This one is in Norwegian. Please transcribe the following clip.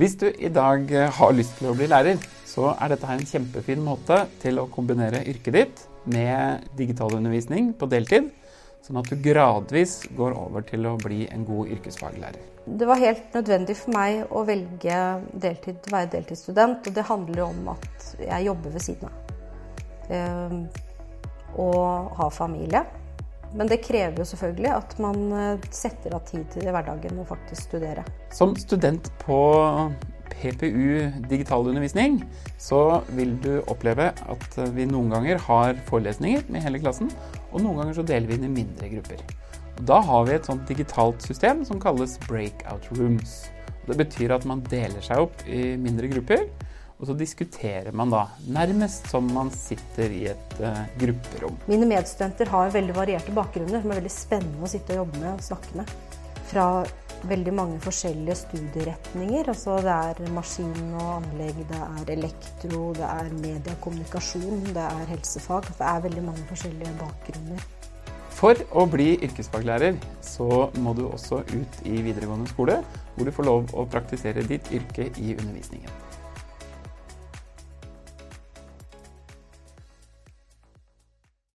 Hvis du i dag eh, har lyst til å bli lærer, så er dette en kjempefin måte til å kombinere yrket ditt med digitalundervisning på deltid, sånn at du gradvis går over til å bli en god yrkesfaglærer. Det var helt nødvendig for meg å velge deltid, være deltidsstudent, og det handler jo om at jeg jobber ved siden av. Ehm, og har familie. Men det krever jo selvfølgelig at man eh, setter av tid til det hverdagen og faktisk studere. Som student på PPU digitalundervisning så vil du oppleve at vi noen ganger har forelesninger med hele klassen, og noen ganger så deler vi inn i mindre grupper. Og da har vi et sånt digitalt system som kalles breakout rooms. Det betyr at man deler seg opp i mindre grupper, og så diskuterer man da nærmest som man sitter i et uh, grupperom. Mine medstudenter har veldig varierte bakgrunner som er veldig spennende å sitte og jobbe med og snakke med. Fra veldig mange forskjellige studieretninger. Altså det er maskin og anlegg, det er elektro, det er media og kommunikasjon, det er helsefag. Det er veldig mange forskjellige bakgrunner. For å bli yrkesfaglærer så må du også ut i videregående skole, hvor du får lov å praktisere ditt yrke i undervisningen.